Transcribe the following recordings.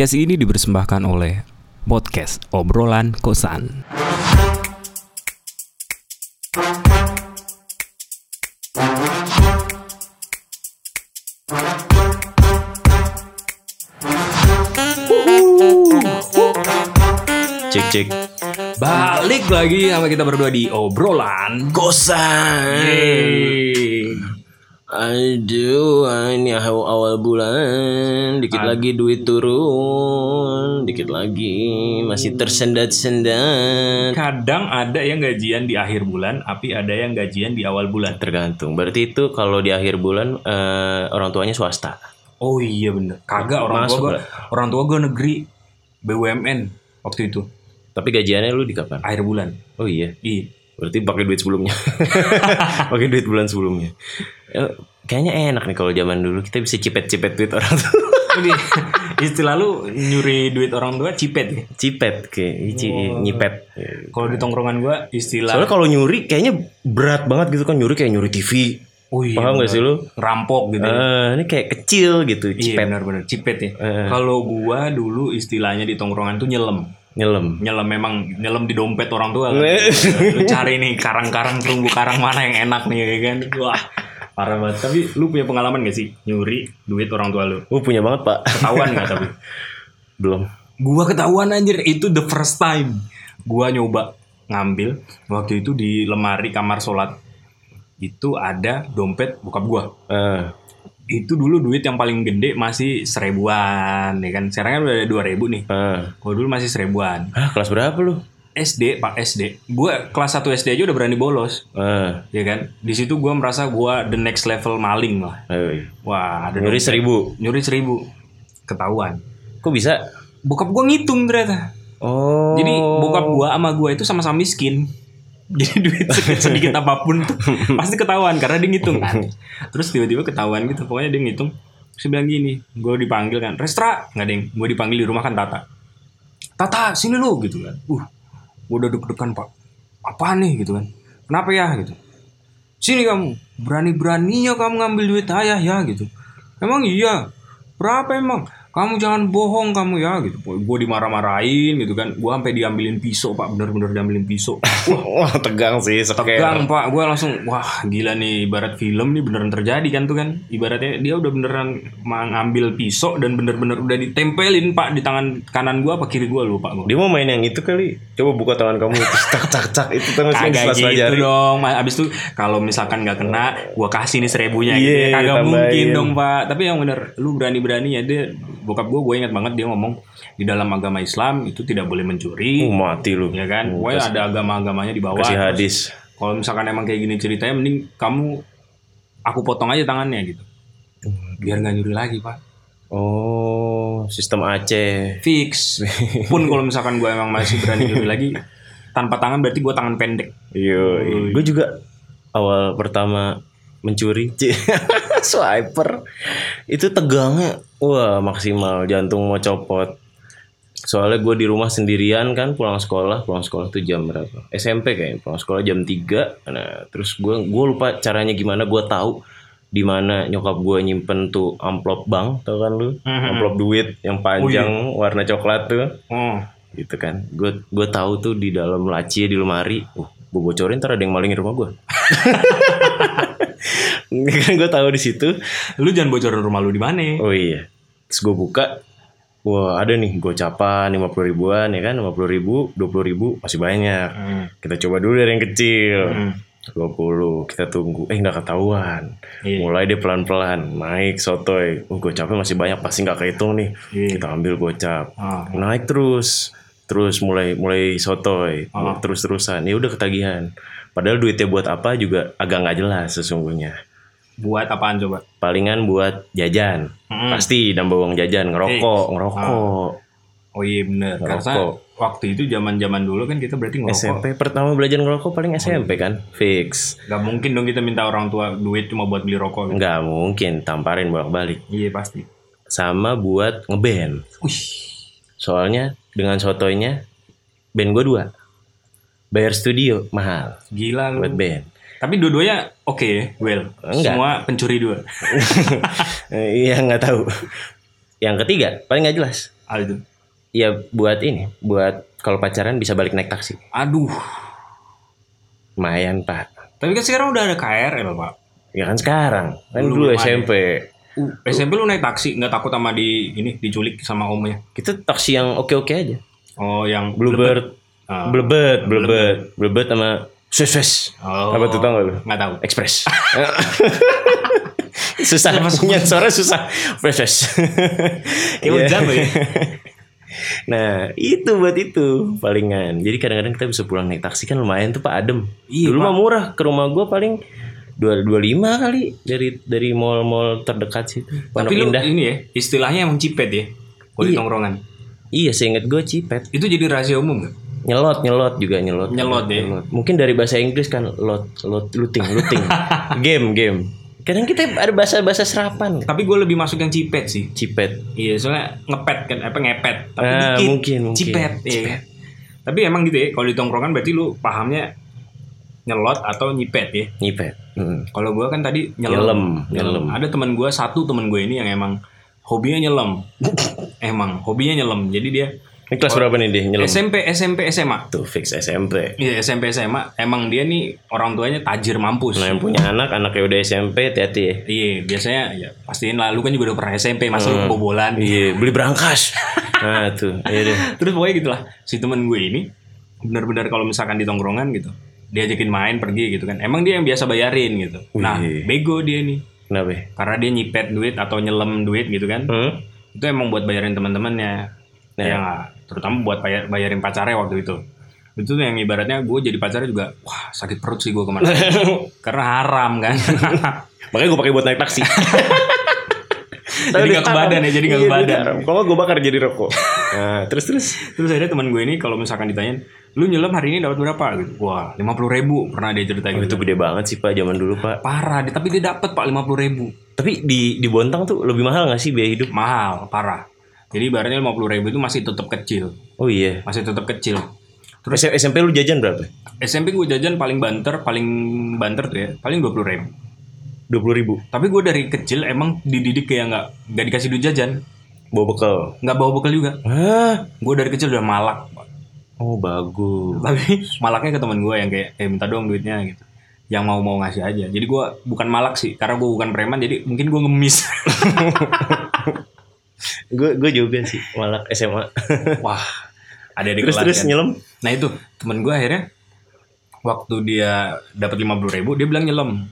Podcast ini dipersembahkan oleh Podcast Obrolan Kosan. Cek cek. Balik lagi sama kita berdua di Obrolan Kosan. Yeay. Aduh, ini awal, awal bulan, dikit lagi duit turun, dikit lagi masih tersendat-sendat. Kadang ada yang gajian di akhir bulan, tapi ada yang gajian di awal bulan. Tergantung. Berarti itu kalau di akhir bulan eh, orang tuanya swasta. Oh iya bener. Kagak orang Masuk tua gue, orang tua gue negeri BUMN waktu itu Tapi gajiannya lu di kapan? akhir bulan. Oh iya. Iya. Berarti pakai duit sebelumnya. pakai duit bulan sebelumnya. Eh, kayaknya enak nih kalau zaman dulu kita bisa cipet-cipet duit orang tua. Jadi istilah lu nyuri duit orang tua cipet ya. Cipet kayak ici- nyipet. Kalau di tongkrongan gua istilah Soalnya kalau nyuri kayaknya berat banget gitu kan nyuri kayak nyuri TV. oh iya, Paham gak sih lu? rampok gitu. Eh, ini kayak kecil gitu, Iya cipet, benar-benar cipet ya. Eh. Kalau gua dulu istilahnya di tongkrongan tuh nyelem. Nyelam. Nyelem memang nyelem di dompet orang tua. kan. Lu cari nih karang-karang terumbu karang mana yang enak nih ya kan. Wah, parah banget. Tapi lu punya pengalaman gak sih nyuri duit orang tua lu? Oh punya banget pak. Ketahuan gak tapi? Belum. Gua ketahuan anjir itu the first time. Gua nyoba ngambil waktu itu di lemari kamar sholat itu ada dompet bokap gua. Eh, Itu dulu duit yang paling gede masih seribuan ya kan. Sekarang kan udah ada dua ribu nih. eh. Kalau dulu masih seribuan. Ah kelas berapa lu? SD pak SD. Gua kelas 1 SD aja udah berani bolos. Eh, Ya kan. Di situ gua merasa gua the next level maling lah. eh, Wah ada nyuri seribu. Nyuri seribu. Ketahuan. Kok bisa? Bokap gua ngitung ternyata. Oh. Jadi bokap gua sama gua itu sama-sama miskin. Jadi duit sedikit, apa pun tuh pasti ketahuan karena dia ngitung kan. Terus tiba-tiba ketahuan gitu. Pokoknya dia ngitung. Terus dia bilang gini, gue dipanggil kan, Restra, nggak deng, gue dipanggil di rumah kan Tata. Tata, sini lu gitu kan. Uh, gue udah deg-degan pak. Apa nih gitu kan? Kenapa ya gitu? Sini kamu, berani-beraninya kamu ngambil duit ayah ya gitu. Emang iya, berapa emang? Kamu jangan bohong kamu ya gitu. Gue dimarah-marahin gitu kan. Gue sampai diambilin pisau pak, bener-bener diambilin pisau. Wah tegang sih. seker. Tegang pak, gue langsung wah gila nih ibarat film nih beneran terjadi kan tuh kan. Ibaratnya dia udah beneran mengambil pisau dan bener-bener udah ditempelin pak di tangan kanan gue apa kiri gue lupa gue. Dia mau main yang itu kali. Coba buka tangan kamu cak cak cak itu tangan Kagak gitu jari. dong. Abis itu kalau misalkan nggak kena, gue kasih nih seribunya gitu Iya, ya. Kagak tambahin. mungkin dong pak. Tapi yang bener, lu berani-berani ya dia. Bokap gue, gue ingat banget dia ngomong di dalam agama Islam itu tidak boleh mencuri, Uh, mati lu. ya kan? Pokoknya kasih- ada agama-agamanya di bawah. Kasih hadis. Kalau misalkan emang kayak gini ceritanya, mending kamu aku potong aja tangannya gitu. Biar nggak nyuri lagi pak. Oh, sistem Aceh. Fix. Pun kalau misalkan gue emang masih berani nyuri lagi, tanpa tangan berarti gue tangan pendek. Iya, gue juga awal pertama mencuri, swiper, itu tegangnya, wah maksimal, jantung mau copot. Soalnya gue di rumah sendirian kan, pulang sekolah, pulang sekolah tuh jam berapa? SMP kayaknya, pulang sekolah jam 3 Nah, terus gue gue lupa caranya gimana, gue tahu di mana nyokap gue nyimpen tuh amplop bank, tau kan lu? Amplop duit yang panjang warna coklat tuh. Oh, gitu kan. Gue gue tahu tuh di dalam laci di lemari. Uh gue bocorin ntar ada yang malingin rumah gue kan gue tahu di situ. Lu jangan bocorin rumah lu di mana? oh iya. Terus gue buka. Wah ada nih gocapan lima puluh ribuan ya kan? lima puluh ribu dua puluh ribu masih banyak. Hmm. kita coba dulu dari yang kecil. Hmm. 20 kita tunggu. Eh nggak ketahuan. Iya. mulai dia pelan-pelan. Naik sotoy. Oh gocapnya masih banyak. Pasti nggak kehitung nih. Iya. kita ambil gocap Ah. naik terus. Terus mulai mulai sotoy. Ah. terus terusan ya udah ketagihan. Padahal duitnya buat apa juga agak nggak jelas sesungguhnya Buat apaan coba? palingan buat jajan Mm. pasti nambah uang jajan ngerokok Fix. ngerokok Oh iya bener. Karena Ngerokok. waktu itu zaman zaman dulu kan kita berarti ngerokok. SMP pertama belajar ngerokok paling SMP kan fix Gak mungkin dong kita minta orang tua duit cuma buat beli rokok. Gitu. nggak mungkin tamparin bolak balik Iya pasti. sama buat ngeband Wih. soalnya dengan sotoynya band gue dua bayar studio mahal Gila lu. buat band Tapi dua-duanya oke ya, well. Enggak. Semua pencuri dua. Eh, Iya nggak tahu. Yang ketiga paling nggak jelas. hal itu Ya buat ini, buat kalau pacaran bisa balik naik taksi. aduh Lumayan pak. tapi kan sekarang udah ada KRL pak Ya kan sekarang. Kan Dulu dulu. SMP. Uh, SMP lu naik taksi nggak takut sama di ini diculik sama omnya Kita taksi yang oke-oke aja. oh yang Bluebird. Ah. Blebet, blebet. Blebet sama Swiss oh Apa tuh tau gak lu? nggak tahu Express. susah punya suara susah. Fresh. Kayak hujan loh ya. Nah itu buat itu palingan. Jadi kadang-kadang kita bisa pulang naik taksi kan lumayan tuh pak adem. Iya, Dulu mah murah ke rumah gua paling dua dua lima kali dari dari mall-mall terdekat situ. Pondok tapi lu Indah. ini ya istilahnya emang cipet ya kalau di Iya. tongkrongan Iya seinget gue cipet. itu jadi rahasia umum nggak Nyelot nyelot juga nyelot. Nyelot ya. Mungkin dari bahasa Inggris kan lot lot looting looting. game game. Kadang kita ada bahasa-bahasa serapan. tapi gue lebih masuk yang cipet sih Cipet. Iya soalnya ngepet kan apa ngepet tapi Ah, dikit mungkin, mungkin. cipet iya. Tapi emang gitu ya kalau di tongkrongan berarti lu pahamnya nyelot atau nyipet ya. Nyipet. Hmm. Kalau gua kan tadi Nyelem, nyelem. nyelem. Ada teman gua satu teman gue ini yang emang hobinya nyelem. emang hobinya nyelem. Jadi dia Ini kelas berapa nih dia nyelem? SMP SMP SMA. Tuh fix SMP. Iya SMP SMA emang dia nih orang tuanya tajir mampus. Nah yang punya anak, anaknya udah SMP, hati-hati ya. Iya biasanya ya pastiin lah lu kan juga udah pernah SMP masa lu bobolan. Iya, beli berangkas. nah tuh, iya deh. Terus pokoknya gitulah si temen gue ini benar-benar kalau misalkan di tongkrongan gitu diajakin main pergi gitu kan emang dia yang biasa bayarin gitu nah Wih. bego dia nih Kenapa? karena dia nyipet duit atau nyelem duit gitu kan Hmm? itu emang buat bayarin teman-temannya Ya. ya nggak? terutama buat bayar, bayarin pacarnya waktu itu itu yang ibaratnya gue jadi pacarnya juga wah sakit perut sih gue ke mana karena haram kan Makanya gue pakai buat naik taksi. Jadi nggak ke badan ya, jadi nggak ke badan. Kalau gue bakar jadi rokok. Nah, terus terus. terus akhirnya teman gue ini kalau misalkan ditanyain lu nyelem hari ini dapat berapa gitu wah lima puluh ribu pernah dia cerita Oh, gitu itu gede banget sih pak zaman dulu pak. parah tapi dia dapat pak lima puluh ribu Tapi di di Bontang tuh lebih mahal gak sih biaya hidup? mahal parah jadi ibaratnya lima puluh ribu itu masih tetap kecil Oh iya. masih tetap kecil Terus SMP lu jajan berapa? SMP gue jajan paling banter paling banter tuh ya paling dua puluh ribu Dua puluh ribu. tapi gue dari kecil emang dididik kayak nggak nggak dikasih duit jajan Bawa bekal. nggak bawa bekal juga Hah? gue dari kecil udah malak. Oh bagus. tapi malaknya ke teman gue yang kayak eh minta dong duitnya gitu yang mau mau ngasih aja jadi gue bukan malak sih karena gue bukan preman jadi mungkin gue ngemis Gue gue juga sih malak SMA. wah ada di terus kelas terus kan. nyelam. Nah itu temen gue akhirnya waktu dia dapat lima puluh ribu dia bilang nyelam.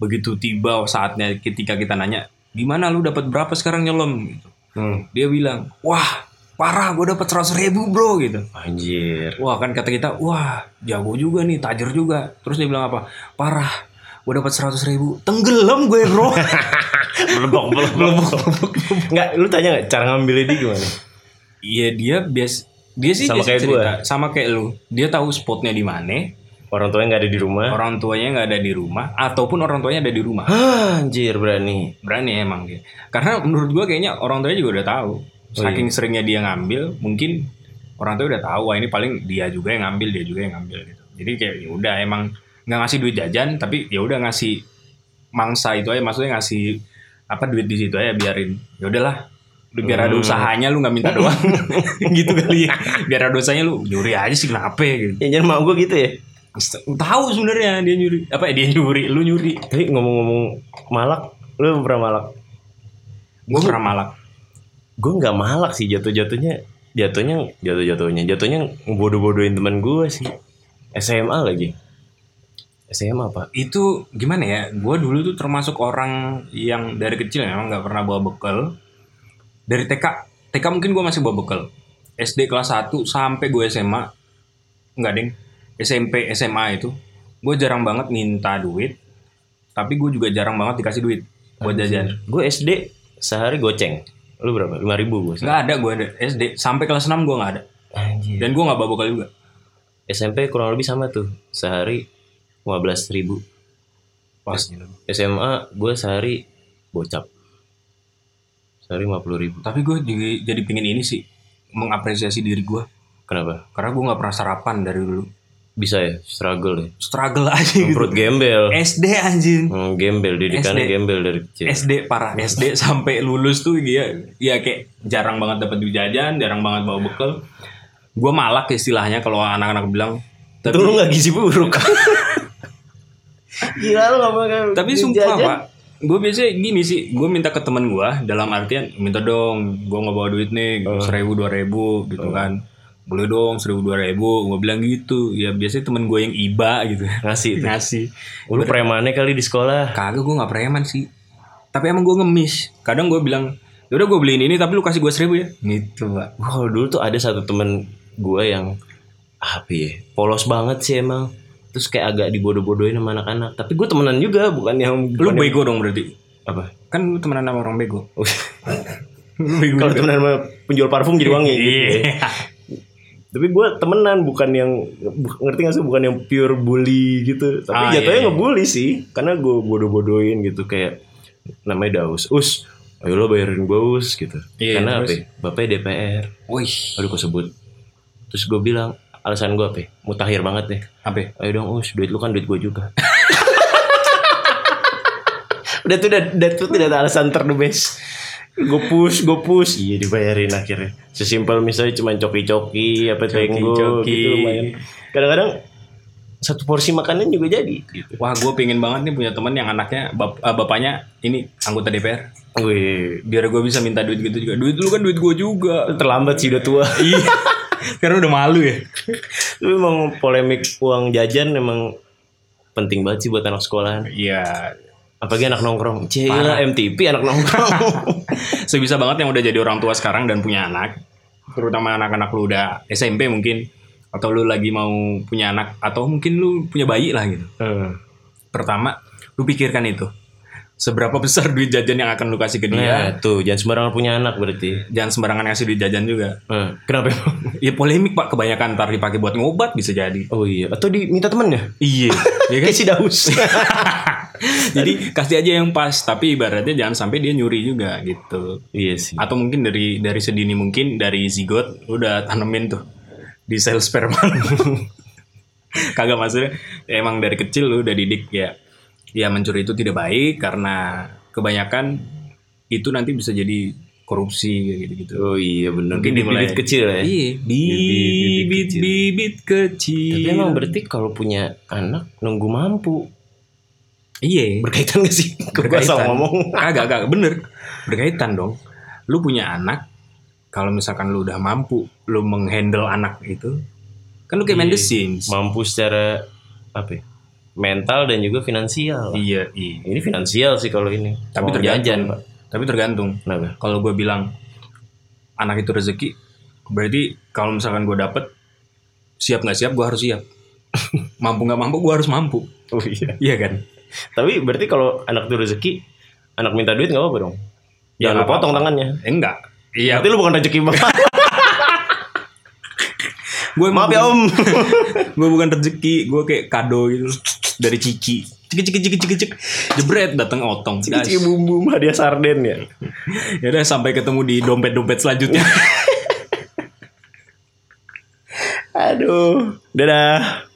Begitu tiba saatnya ketika kita nanya gimana lu dapat berapa sekarang nyelam gitu. Hmm. Dia bilang wah parah gue dapat seratus ribu bro gitu. Anjir. Wah kan kata kita wah jago juga nih tajir juga. Terus dia bilang apa parah gue dapat seratus ribu tenggelam gue bro. Melebok melebok. Enggak, lu tanya nggak cara ngambilnya dia gimana? Iya dia bias dia sih Sama dia kayak cerita, sama kayak lu. Dia tahu spotnya di mana. Orang tuanya nggak ada di rumah. Orang tuanya nggak ada di rumah ataupun orang tuanya ada di rumah. Hah, anjir berani. berani emang dia karena menurut gua kayaknya orang tuanya juga udah tahu Oh, saking iya. seringnya dia ngambil mungkin orang tua udah tahu wah ini paling dia juga yang ngambil dia juga yang ngambil gitu jadi kayak ya udah emang nggak ngasih duit jajan tapi ya udah ngasih mangsa itu aja maksudnya ngasih apa duit di situ aja biarin ya udahlah Lu biar ada Hmm. usahanya lu nggak minta doang gitu kali ya biar ada usahanya lu nyuri aja sih kenapa gitu Ya jangan mau gue gitu ya. tahu sebenarnya dia nyuri apa ya dia nyuri lu nyuri Tapi ngomong-ngomong malak, lu pernah malak? gua pernah malak Gue nggak malak sih jatuh-jatuhnya. Jatuhnya jatuh-jatuhnya. Jatuhnya bodoh-bodohin teman gue sih. SMA lagi. SMA pak. itu gimana ya gue dulu tuh termasuk orang yang dari kecil memang nggak pernah bawa bekal dari TK TK mungkin gue masih bawa bekal SD kelas 1 sampai gue SMA nggak ding SMP SMA itu gue jarang banget minta duit tapi gue juga jarang banget dikasih duit buat jajan Gue SD sehari goceng. Lu berapa? Lima ribu gue. nggak ada gue ada SD sampai kelas 6 gue nggak ada Anjir. dan gue nggak bawa bekal juga SMP kurang lebih sama tuh. Sehari 15 ribu. pas SMA gue sehari bocap. Sehari 50 ribu. tapi gue jadi, jadi pingin ini sih mengapresiasi diri gue Kenapa? karena gue nggak pernah sarapan dari dulu bisa ya struggle ya. struggle aja gitu Perut gembel. SD anjing Hmm, gembel didikannya SD. gembel dari kecil. SD parah SD sampai lulus tuh dia ya kayak jarang banget dapat duit jajan jarang banget bawa bekal gue malak istilahnya kalau anak-anak bilang tapi lu gak gizi buruk. Gila lu gak pakai tapi sumpah jajan. pak. Gue biasanya gini sih gue minta ke teman gue dalam artian minta dong gue nggak bawa duit nih Oh. seribu dua ribu gitu kan. Boleh dong seribu dua ribu gue bilang gitu. Ya biasanya temen gue yang iba gitu Ngasih itu. ngasih. Lu premannya kali di sekolah. kagak gue nggak preman sih. Tapi emang gue ngemis. Kadang gue bilang yaudah gue beliin ini tapi lu kasih gue seribu ya. Gitu pak. Wah dulu tuh ada satu temen gue yang apa ya polos banget sih emang terus kayak agak dibodoh-bodohin sama anak-anak. Tapi gue temenan juga bukan yang lu bukan yang- bego dong berarti? Apa? Kan lu temenan sama orang bego. Bego kalau temenan sama penjual parfum jadi wangi gitu ya. Iya. tapi gue temenan bukan yang ngerti gak sih? Bukan yang pure bully gitu. Tapi Ah, jatuhnya iya, iya. ngebully sih karena gue bodoh-bodohin gitu. Kayak namanya Daus. Us ayo lo bayarin gue us gitu. Iya, karena apa terus? ya? bapaknya DPR Wih, aduh gue sebut. Terus gue bilang alasan gue apa ya? mutakhir banget deh apa? ayo dong us duit lu kan duit gue juga udah tuh udah, udah tuh tidak ada alasan ter the best gue push gue push iya dibayarin akhirnya sesimpel misalnya cuma coki-coki apa tenggo gitu lumayan kadang-kadang satu porsi makanan juga jadi gitu Wah, gue pengen banget nih punya teman yang anaknya bap- ah, bapaknya ini anggota DPR. Wih, Biar gue bisa minta duit gitu juga. Duit lu kan duit gue juga. terlambat sih udah tua Iya. Karena udah malu ya. tapi emang polemik uang jajan emang penting banget sih buat anak sekolahan Iya. apalagi anak nongkrong Cila MTP anak nongkrong Sebisa banget yang udah jadi orang tua sekarang dan punya anak. Terutama anak-anak lu udah SMP mungkin. Atau lu lagi mau punya anak. Atau mungkin lu punya bayi lah gitu. Hmm. Pertama, lu pikirkan itu. Seberapa besar duit jajan yang akan lu kasih ke dia. Nah, tuh jangan sembarangan punya anak berarti. Jangan sembarangan ngasih duit jajan juga. Hmm. Kenapa? Ya polemik pak, kebanyakan ntar dipakai buat ngobat bisa jadi. Oh iya, atau diminta temennya? Iya, ya kan? Kayak si Daus. Jadi kasih aja yang pas, tapi ibaratnya jangan sampai dia nyuri juga gitu. iya sih. Atau mungkin dari dari sedini mungkin dari zigot udah tanemin tuh di sel sperma. Kagak maksudnya emang dari kecil lu udah didik ya. Ya mencuri itu tidak baik karena kebanyakan itu nanti bisa jadi korupsi gitu-gitu. Oh iya benar. Mungkin dimulai- bibit kecil ya. Iya, kecil. bibit-bibit kecil. Tapi emang berarti kalau punya anak nunggu mampu iya. berkaitan gak sih? Berkaitan. ngomong. Kagak, kagak, bener. Berkaitan dong. Lu punya anak, kalau misalkan lu udah mampu, lu menghandle anak itu, kan lu kayak main Iya. The Sims. Mampu secara apa? ya, Mental dan juga finansial. Iya, iya. Ini finansial sih kalau ini. Tapi Uang tergantung. jajan, Pak. Tapi tergantung. Kenapa? Kalau gue bilang anak itu rezeki, berarti kalau misalkan gue dapet, siap nggak siap, gue harus siap. mampu nggak mampu, gue harus mampu. Oh iya. Iya kan? Tapi berarti kalau anak itu rezeki, anak minta duit nggak apa-apa dong? Ya, Jangan lu potong apa-apa. tangannya. Eh, enggak. Iya, Berarti lu bukan rezeki banget. gue Maaf ya om. gue bukan rezeki gue kayak kado gitu dari ciki ciki ciki ciki cik jebret datang otong Das. Cici bumbu hadiah sarden ya. ya udah sampai ketemu di dompet dompet selanjutnya Aduh. Dadah.